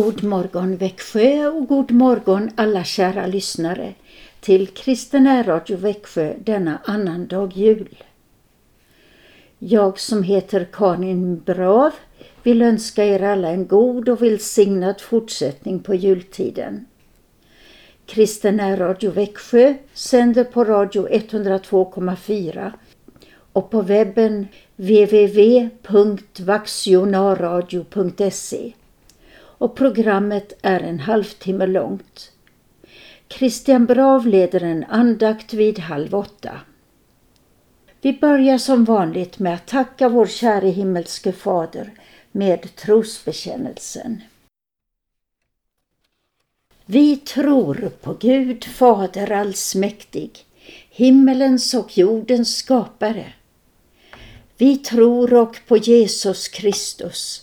God morgon Växjö och god morgon alla kära lyssnare till Kristen Radio Växjö denna annandag jul. Jag som heter Karin Brav vill önska er alla en god och välsignad fortsättning på jultiden. Kristen Radio Växjö sänder på radio 102,4 och på webben www.vaxionaradio.se och programmet är en halvtimme långt. Christian Brav leder en andakt vid halv åtta. Vi börjar som vanligt med att tacka vår käre himmelske Fader med trosbekännelsen. Vi tror på Gud Fader allsmäktig, himmelens och jordens skapare. Vi tror och på Jesus Kristus,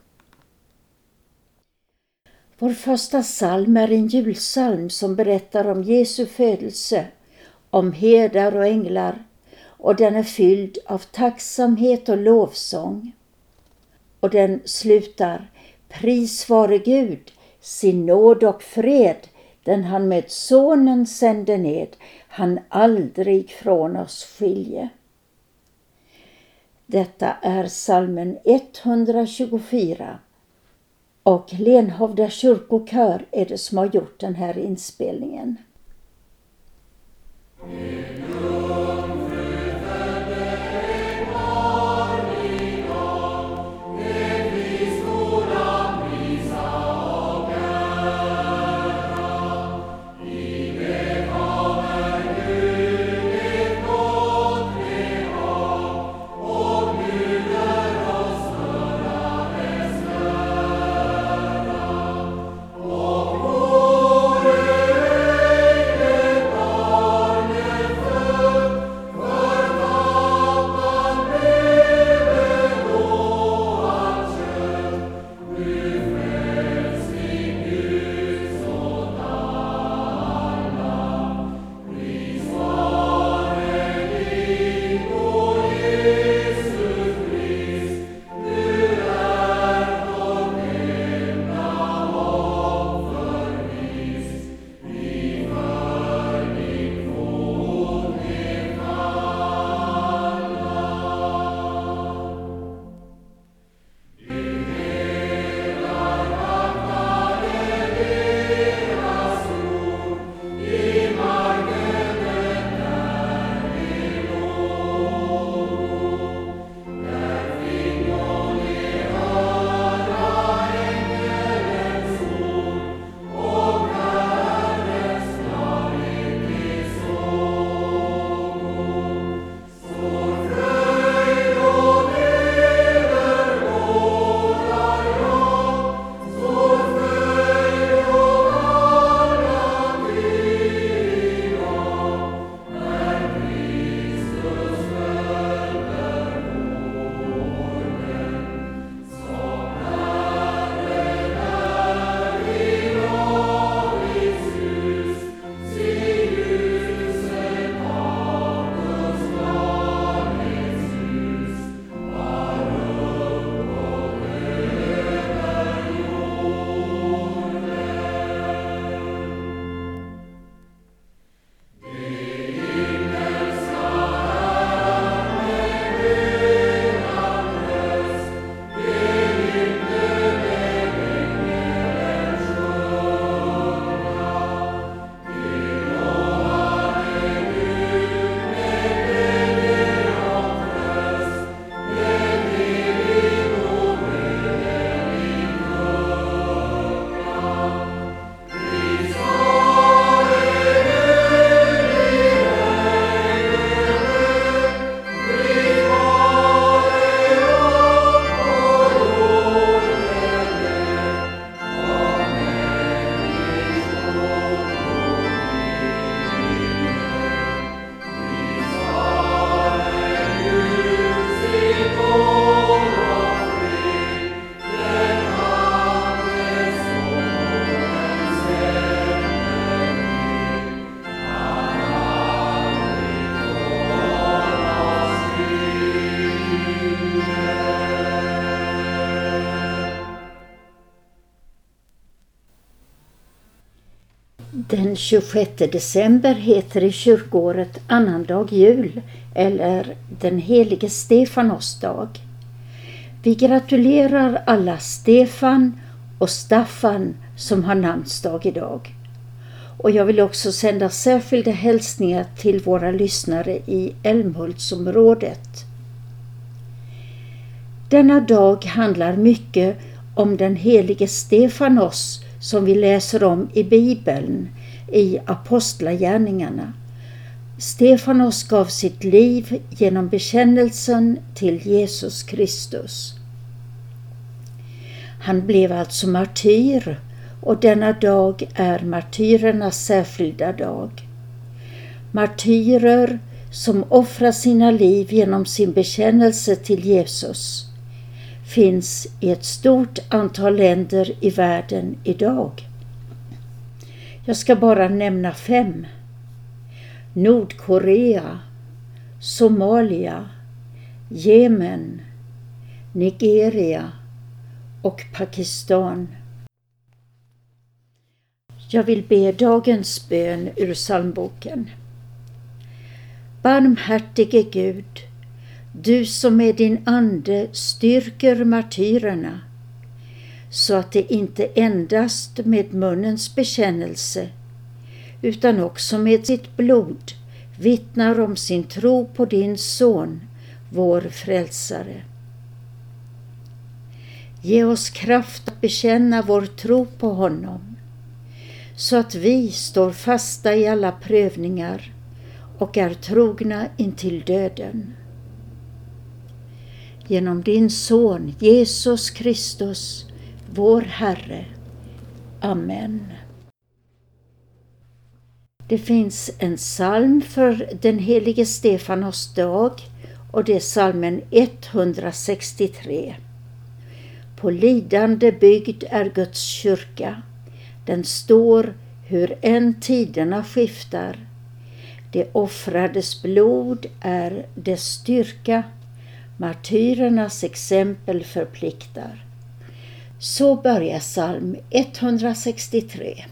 Vår första psalm är en julpsalm som berättar om Jesu födelse, om herdar och änglar och den är fylld av tacksamhet och lovsång. Och den slutar Pris vare Gud, sin nåd och fred, den han med sonen sände ned, han aldrig från oss skilje. Detta är salmen 124 och Lenhovda kyrkokör är det som har gjort den här inspelningen. Mm. 26 december heter i kyrkåret annandag jul eller den helige Stefanos dag. Vi gratulerar alla Stefan och Staffan som har namnsdag idag. Och jag vill också sända särskilda hälsningar till våra lyssnare i Älmhultsområdet. Denna dag handlar mycket om den helige Stefanos som vi läser om i Bibeln i Apostlagärningarna. Stefanos gav sitt liv genom bekännelsen till Jesus Kristus. Han blev alltså martyr och denna dag är martyrernas särskilda dag. Martyrer som offrar sina liv genom sin bekännelse till Jesus finns i ett stort antal länder i världen idag. Jag ska bara nämna fem. Nordkorea, Somalia, Jemen, Nigeria och Pakistan. Jag vill be dagens bön ur psalmboken. Barmhärtige Gud, du som med din ande styrker martyrerna så att det inte endast med munnens bekännelse utan också med sitt blod vittnar om sin tro på din son, vår frälsare. Ge oss kraft att bekänna vår tro på honom så att vi står fasta i alla prövningar och är trogna intill döden. Genom din son Jesus Kristus, vår Herre. Amen. Det finns en psalm för den helige Stefanos dag och det är psalmen 163. På lidande bygd är Guds kyrka. Den står hur än tiderna skiftar. Det offrades blod är dess styrka. Martyrernas exempel förpliktar. Så börjar psalm 163.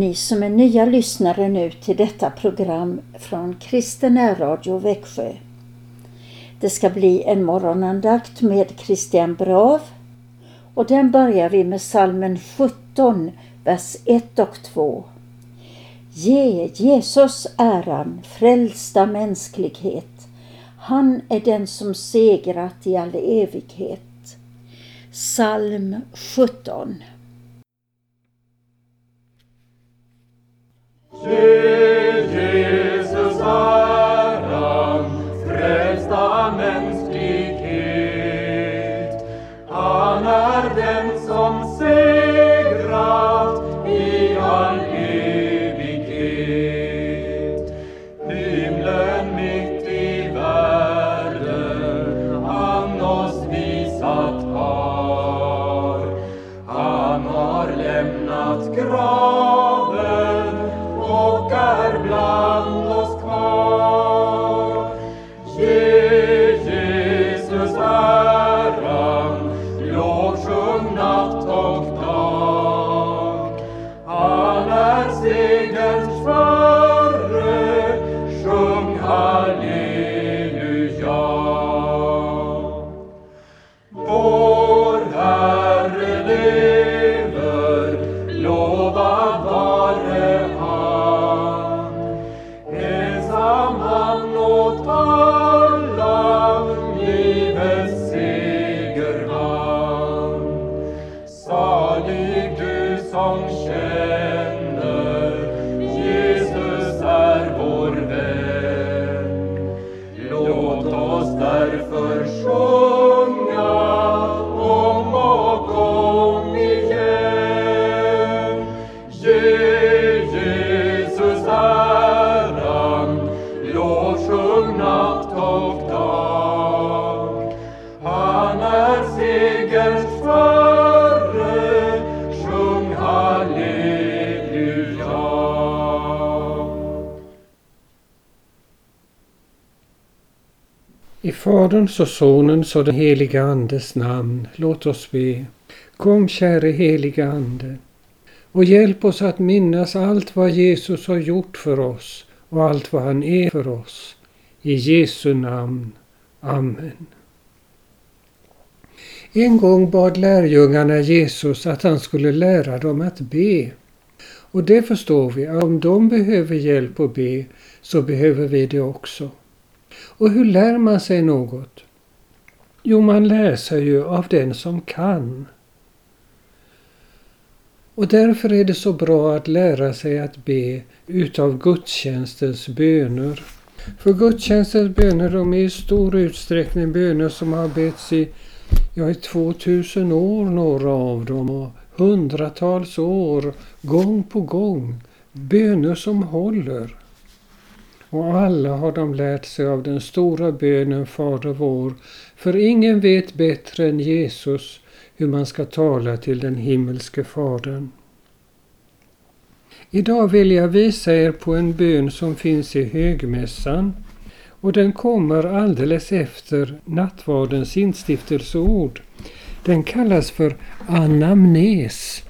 Ni som är nya lyssnare nu till detta program från Kristen Radio Växjö. Det ska bli en morgonandakt med Christian Brav och den börjar vi med salmen 17, vers 1 och 2. Ge Jesus äran, frälsta mänsklighet. Han är den som segrat i all evighet. Psalm 17 Ge Jesus äran, Faderns och Sonens och den heliga Andes namn, låt oss be. Kom käre heliga Ande och hjälp oss att minnas allt vad Jesus har gjort för oss och allt vad han är för oss. I Jesu namn. Amen. En gång bad lärjungarna Jesus att han skulle lära dem att be. Och det förstår vi, att om de behöver hjälp att be så behöver vi det också. Och hur lär man sig något? Jo, man lär sig ju av den som kan. Och därför är det så bra att lära sig att be utav gudstjänstens böner. För gudstjänstens böner de är i stor utsträckning böner som har betts i, ja, i 2000 år, några av dem, och hundratals år, gång på gång. Böner som håller. Och alla har de lärt sig av den stora bönen Fader vår, för ingen vet bättre än Jesus hur man ska tala till den himmelske Fadern. Idag vill jag visa er på en bön som finns i högmässan och den kommer alldeles efter nattvardens instiftelseord. Den kallas för anamnes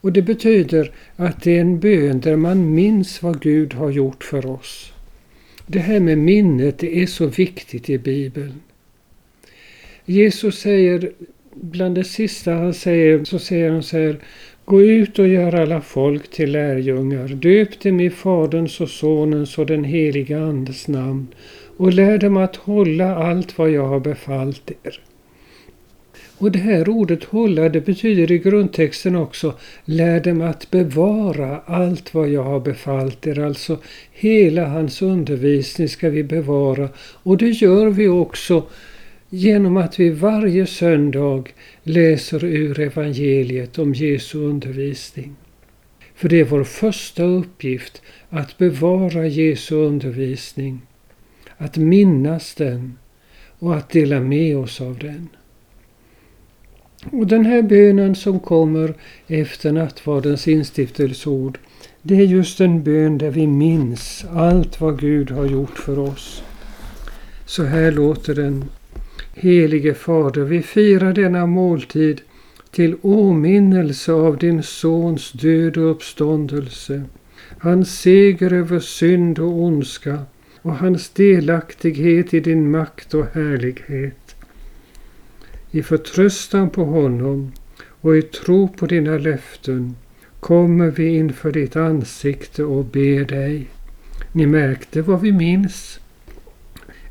och det betyder att det är en bön där man minns vad Gud har gjort för oss. Det här med minnet det är så viktigt i Bibeln. Jesus säger, bland det sista han säger, så säger han så här Gå ut och gör alla folk till lärjungar, döp dem i Faderns och Sonens och den heliga Andes namn och lär dem att hålla allt vad jag har befallt er. Och det här ordet hålla det betyder i grundtexten också lär dem att bevara allt vad jag har befallt er. Alltså hela hans undervisning ska vi bevara och det gör vi också genom att vi varje söndag läser ur evangeliet om Jesu undervisning. För det är vår första uppgift att bevara Jesu undervisning, att minnas den och att dela med oss av den. Och den här bönen som kommer efter nattvardens instiftelseord, det är just en bön där vi minns allt vad Gud har gjort för oss. Så här låter den. Helige Fader, vi firar denna måltid till åminnelse av din Sons död och uppståndelse, hans seger över synd och ondska och hans delaktighet i din makt och härlighet. I förtröstan på honom och i tro på dina löften kommer vi inför ditt ansikte och ber dig. Ni märkte vad vi minns.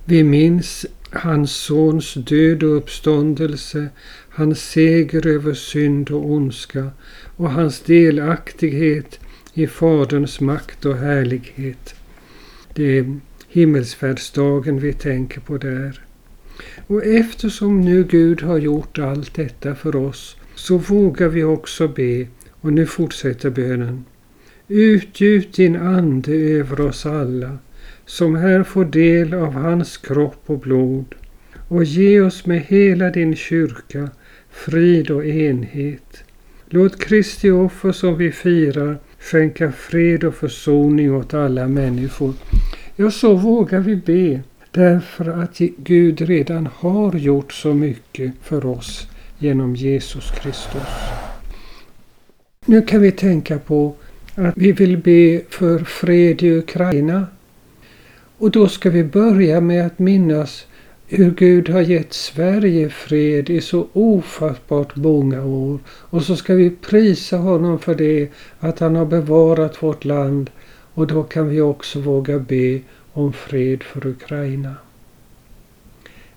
Vi minns hans sons död och uppståndelse, hans seger över synd och ondska och hans delaktighet i Faderns makt och härlighet. Det är himmelsfärdsdagen vi tänker på där. Och eftersom nu Gud har gjort allt detta för oss så vågar vi också be och nu fortsätter bönen. Utgjut din ande över oss alla som här får del av hans kropp och blod och ge oss med hela din kyrka frid och enhet. Låt Kristi offer som vi firar skänka fred och försoning åt alla människor. Ja, så vågar vi be därför att Gud redan har gjort så mycket för oss genom Jesus Kristus. Nu kan vi tänka på att vi vill be för fred i Ukraina. Och då ska vi börja med att minnas hur Gud har gett Sverige fred i så ofattbart många år. Och så ska vi prisa honom för det, att han har bevarat vårt land. Och då kan vi också våga be om fred för Ukraina.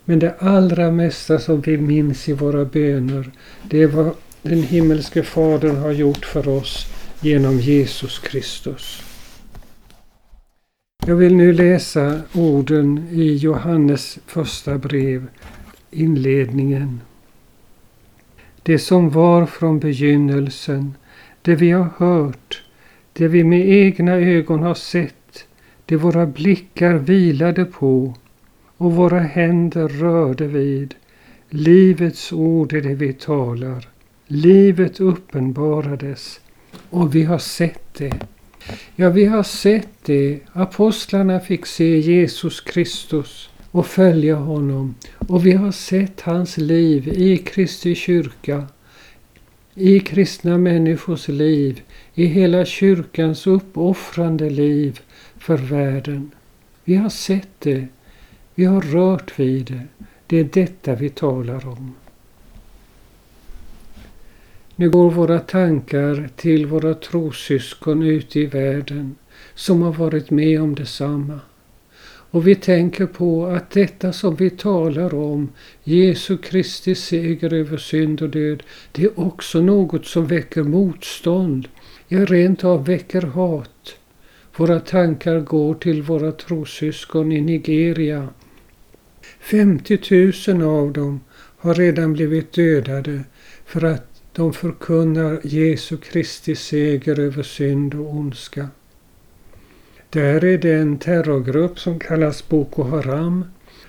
Men det allra mesta som vi minns i våra böner, det är vad den himmelske Fadern har gjort för oss genom Jesus Kristus. Jag vill nu läsa orden i Johannes första brev, inledningen. Det som var från begynnelsen, det vi har hört, det vi med egna ögon har sett, det våra blickar vilade på och våra händer rörde vid. Livets ord är det vi talar. Livet uppenbarades och vi har sett det. Ja, vi har sett det. Apostlarna fick se Jesus Kristus och följa honom. Och vi har sett hans liv i Kristi kyrka, i kristna människors liv, i hela kyrkans uppoffrande liv för världen. Vi har sett det. Vi har rört vid det. Det är detta vi talar om. Nu går våra tankar till våra trossyskon ute i världen som har varit med om detsamma. Och vi tänker på att detta som vi talar om, Jesu Kristi seger över synd och död, det är också något som väcker motstånd, ja rent av väcker hat. Våra tankar går till våra trossyskon i Nigeria. 50 000 av dem har redan blivit dödade för att de förkunnar Jesu Kristi seger över synd och ondska. Där är det en terrorgrupp som kallas Boko Haram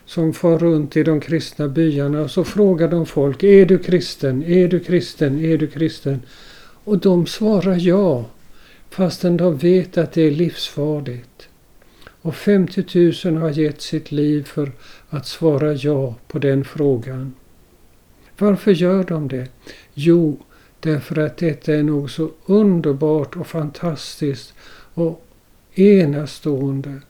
som far runt i de kristna byarna och så frågar de folk, är du kristen, är du kristen, är du kristen? Och de svarar ja, fastän de vet att det är livsfarligt. Och 50 000 har gett sitt liv för att svara ja på den frågan. Varför gör de det? Jo, därför att detta är något så underbart och fantastiskt och enastående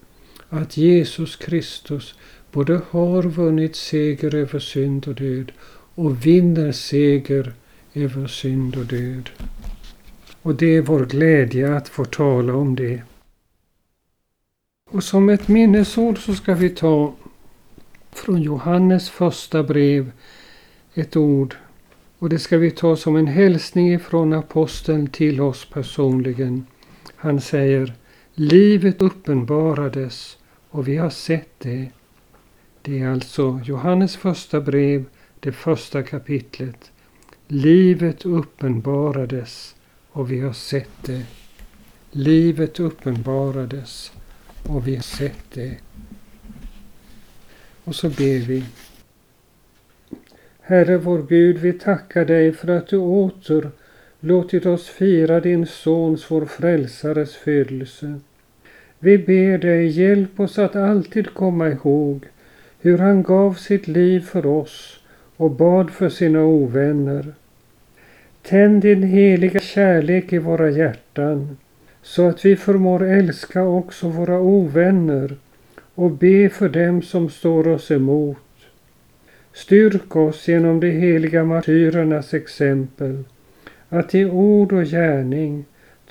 att Jesus Kristus både har vunnit seger över synd och död och vinner seger över synd och död. Och det är vår glädje att få tala om det. Och som ett minnesord så ska vi ta från Johannes första brev ett ord och det ska vi ta som en hälsning ifrån aposteln till oss personligen. Han säger Livet uppenbarades och vi har sett det. Det är alltså Johannes första brev, det första kapitlet. Livet uppenbarades och vi har sett det. Livet uppenbarades och vi har sett det. Och så ber vi. Herre vår Gud, vi tackar dig för att du åter låtit oss fira din Sons, vår Frälsares födelse. Vi ber dig, hjälp oss att alltid komma ihåg hur han gav sitt liv för oss och bad för sina ovänner. Tänd din heliga kärlek i våra hjärtan så att vi förmår älska också våra ovänner och be för dem som står oss emot. Styrk oss genom de heliga martyrernas exempel att i ord och gärning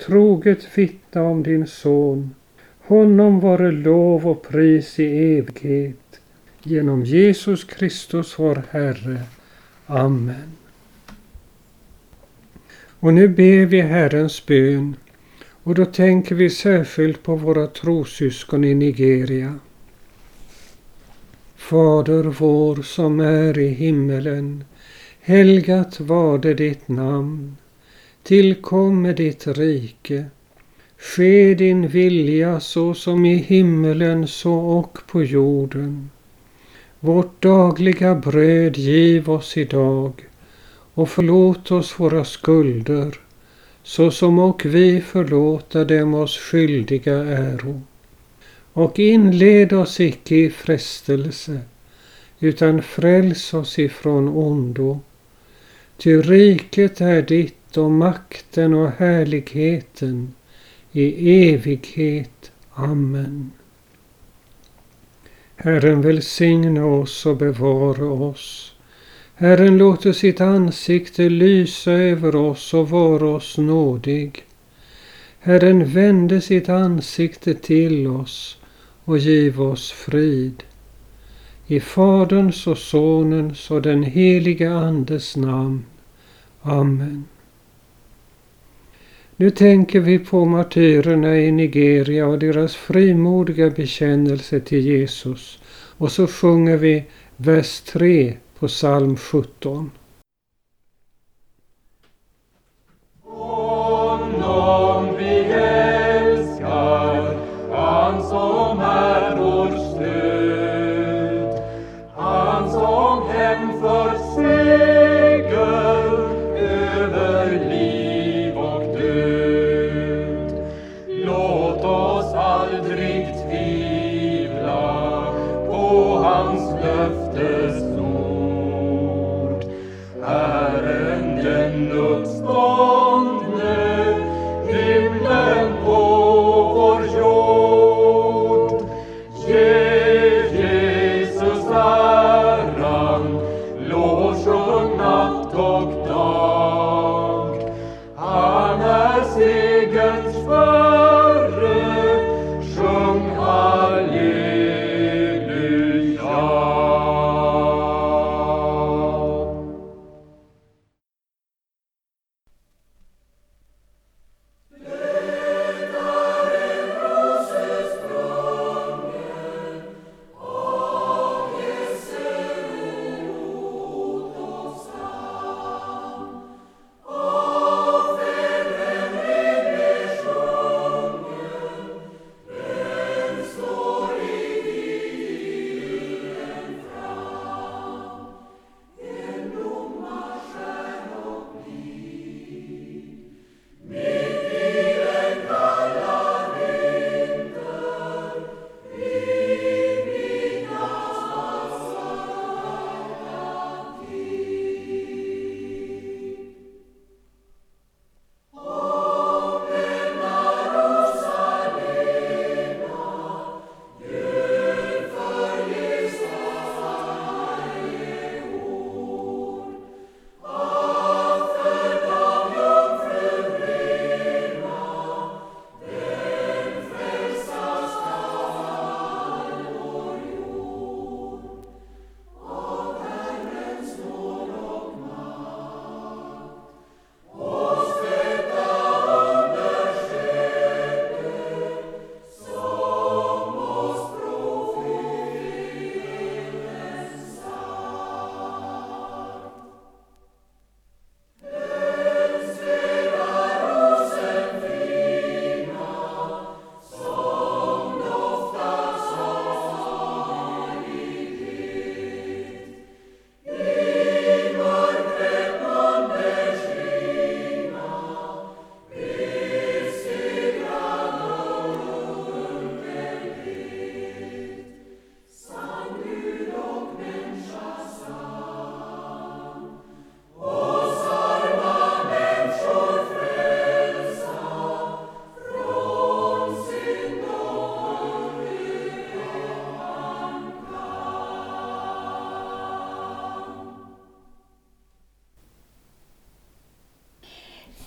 troget vittna om din son. Honom vare lov och pris i evighet. Genom Jesus Kristus vår Herre. Amen. Och nu ber vi Herrens bön och då tänker vi särskilt på våra trosyskon i Nigeria. Fader vår som är i himmelen. Helgat varde ditt namn. Tillkomme ditt rike. Ske din vilja så som i himmelen så och på jorden. Vårt dagliga bröd giv oss idag och förlåt oss våra skulder så som och vi förlåta dem oss skyldiga äro. Och inled oss icke i frestelse utan fräls oss ifrån ondo. Ty riket är ditt och makten och härligheten i evighet. Amen. Herren välsigne oss och bevara oss. Herren låter sitt ansikte lysa över oss och vara oss nådig. Herren vände sitt ansikte till oss och giv oss frid. I Faderns och Sonens och den helige Andes namn. Amen. Nu tänker vi på martyrerna i Nigeria och deras frimodiga bekännelse till Jesus. Och så sjunger vi vers 3 på psalm 17.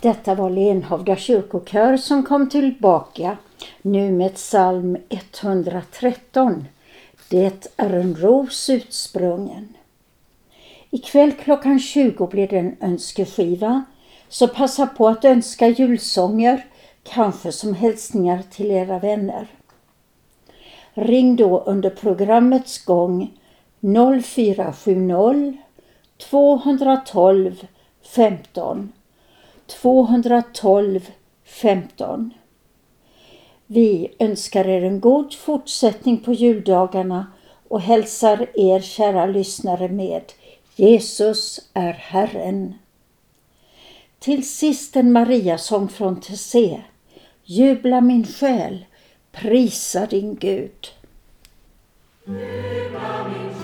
Detta var Lenhovda kyrkokör som kom tillbaka nu med psalm 113. Det är en ros utsprungen. Ikväll klockan 20 blir det en önskeskiva, så passa på att önska julsånger, kanske som hälsningar till era vänner. Ring då under programmets gång 0470 212 15 212 15. Vi önskar er en god fortsättning på juldagarna och hälsar er kära lyssnare med Jesus är Herren. Till sist en Mariasång från Tessé. Jubla min själ, prisa din Gud. Jubla.